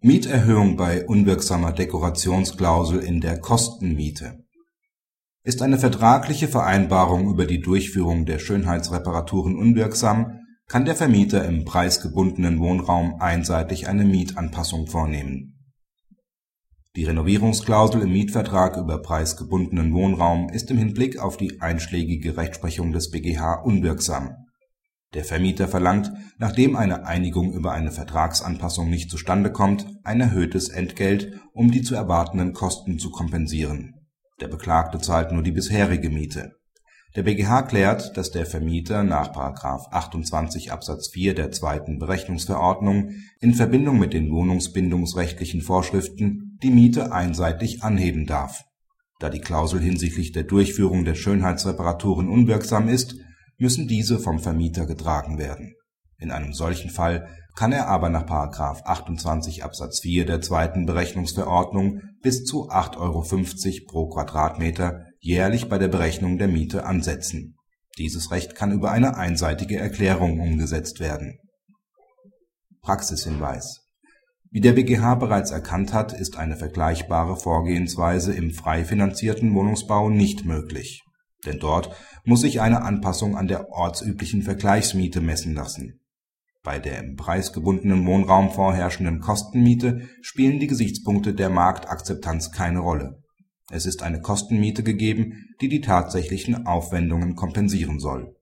Mieterhöhung bei unwirksamer Dekorationsklausel in der Kostenmiete Ist eine vertragliche Vereinbarung über die Durchführung der Schönheitsreparaturen unwirksam, kann der Vermieter im preisgebundenen Wohnraum einseitig eine Mietanpassung vornehmen. Die Renovierungsklausel im Mietvertrag über preisgebundenen Wohnraum ist im Hinblick auf die einschlägige Rechtsprechung des BGH unwirksam der Vermieter verlangt, nachdem eine Einigung über eine Vertragsanpassung nicht zustande kommt, ein erhöhtes Entgelt, um die zu erwartenden Kosten zu kompensieren. Der Beklagte zahlt nur die bisherige Miete. Der BGH klärt, dass der Vermieter nach § 28 Absatz 4 der zweiten Berechnungsverordnung in Verbindung mit den wohnungsbindungsrechtlichen Vorschriften die Miete einseitig anheben darf. Da die Klausel hinsichtlich der Durchführung der Schönheitsreparaturen unwirksam ist müssen diese vom Vermieter getragen werden. In einem solchen Fall kann er aber nach § 28 Absatz 4 der zweiten Berechnungsverordnung bis zu 8,50 Euro pro Quadratmeter jährlich bei der Berechnung der Miete ansetzen. Dieses Recht kann über eine einseitige Erklärung umgesetzt werden. Praxishinweis Wie der BGH bereits erkannt hat, ist eine vergleichbare Vorgehensweise im frei finanzierten Wohnungsbau nicht möglich denn dort muss sich eine Anpassung an der ortsüblichen Vergleichsmiete messen lassen. Bei der im preisgebundenen Wohnraum vorherrschenden Kostenmiete spielen die Gesichtspunkte der Marktakzeptanz keine Rolle. Es ist eine Kostenmiete gegeben, die die tatsächlichen Aufwendungen kompensieren soll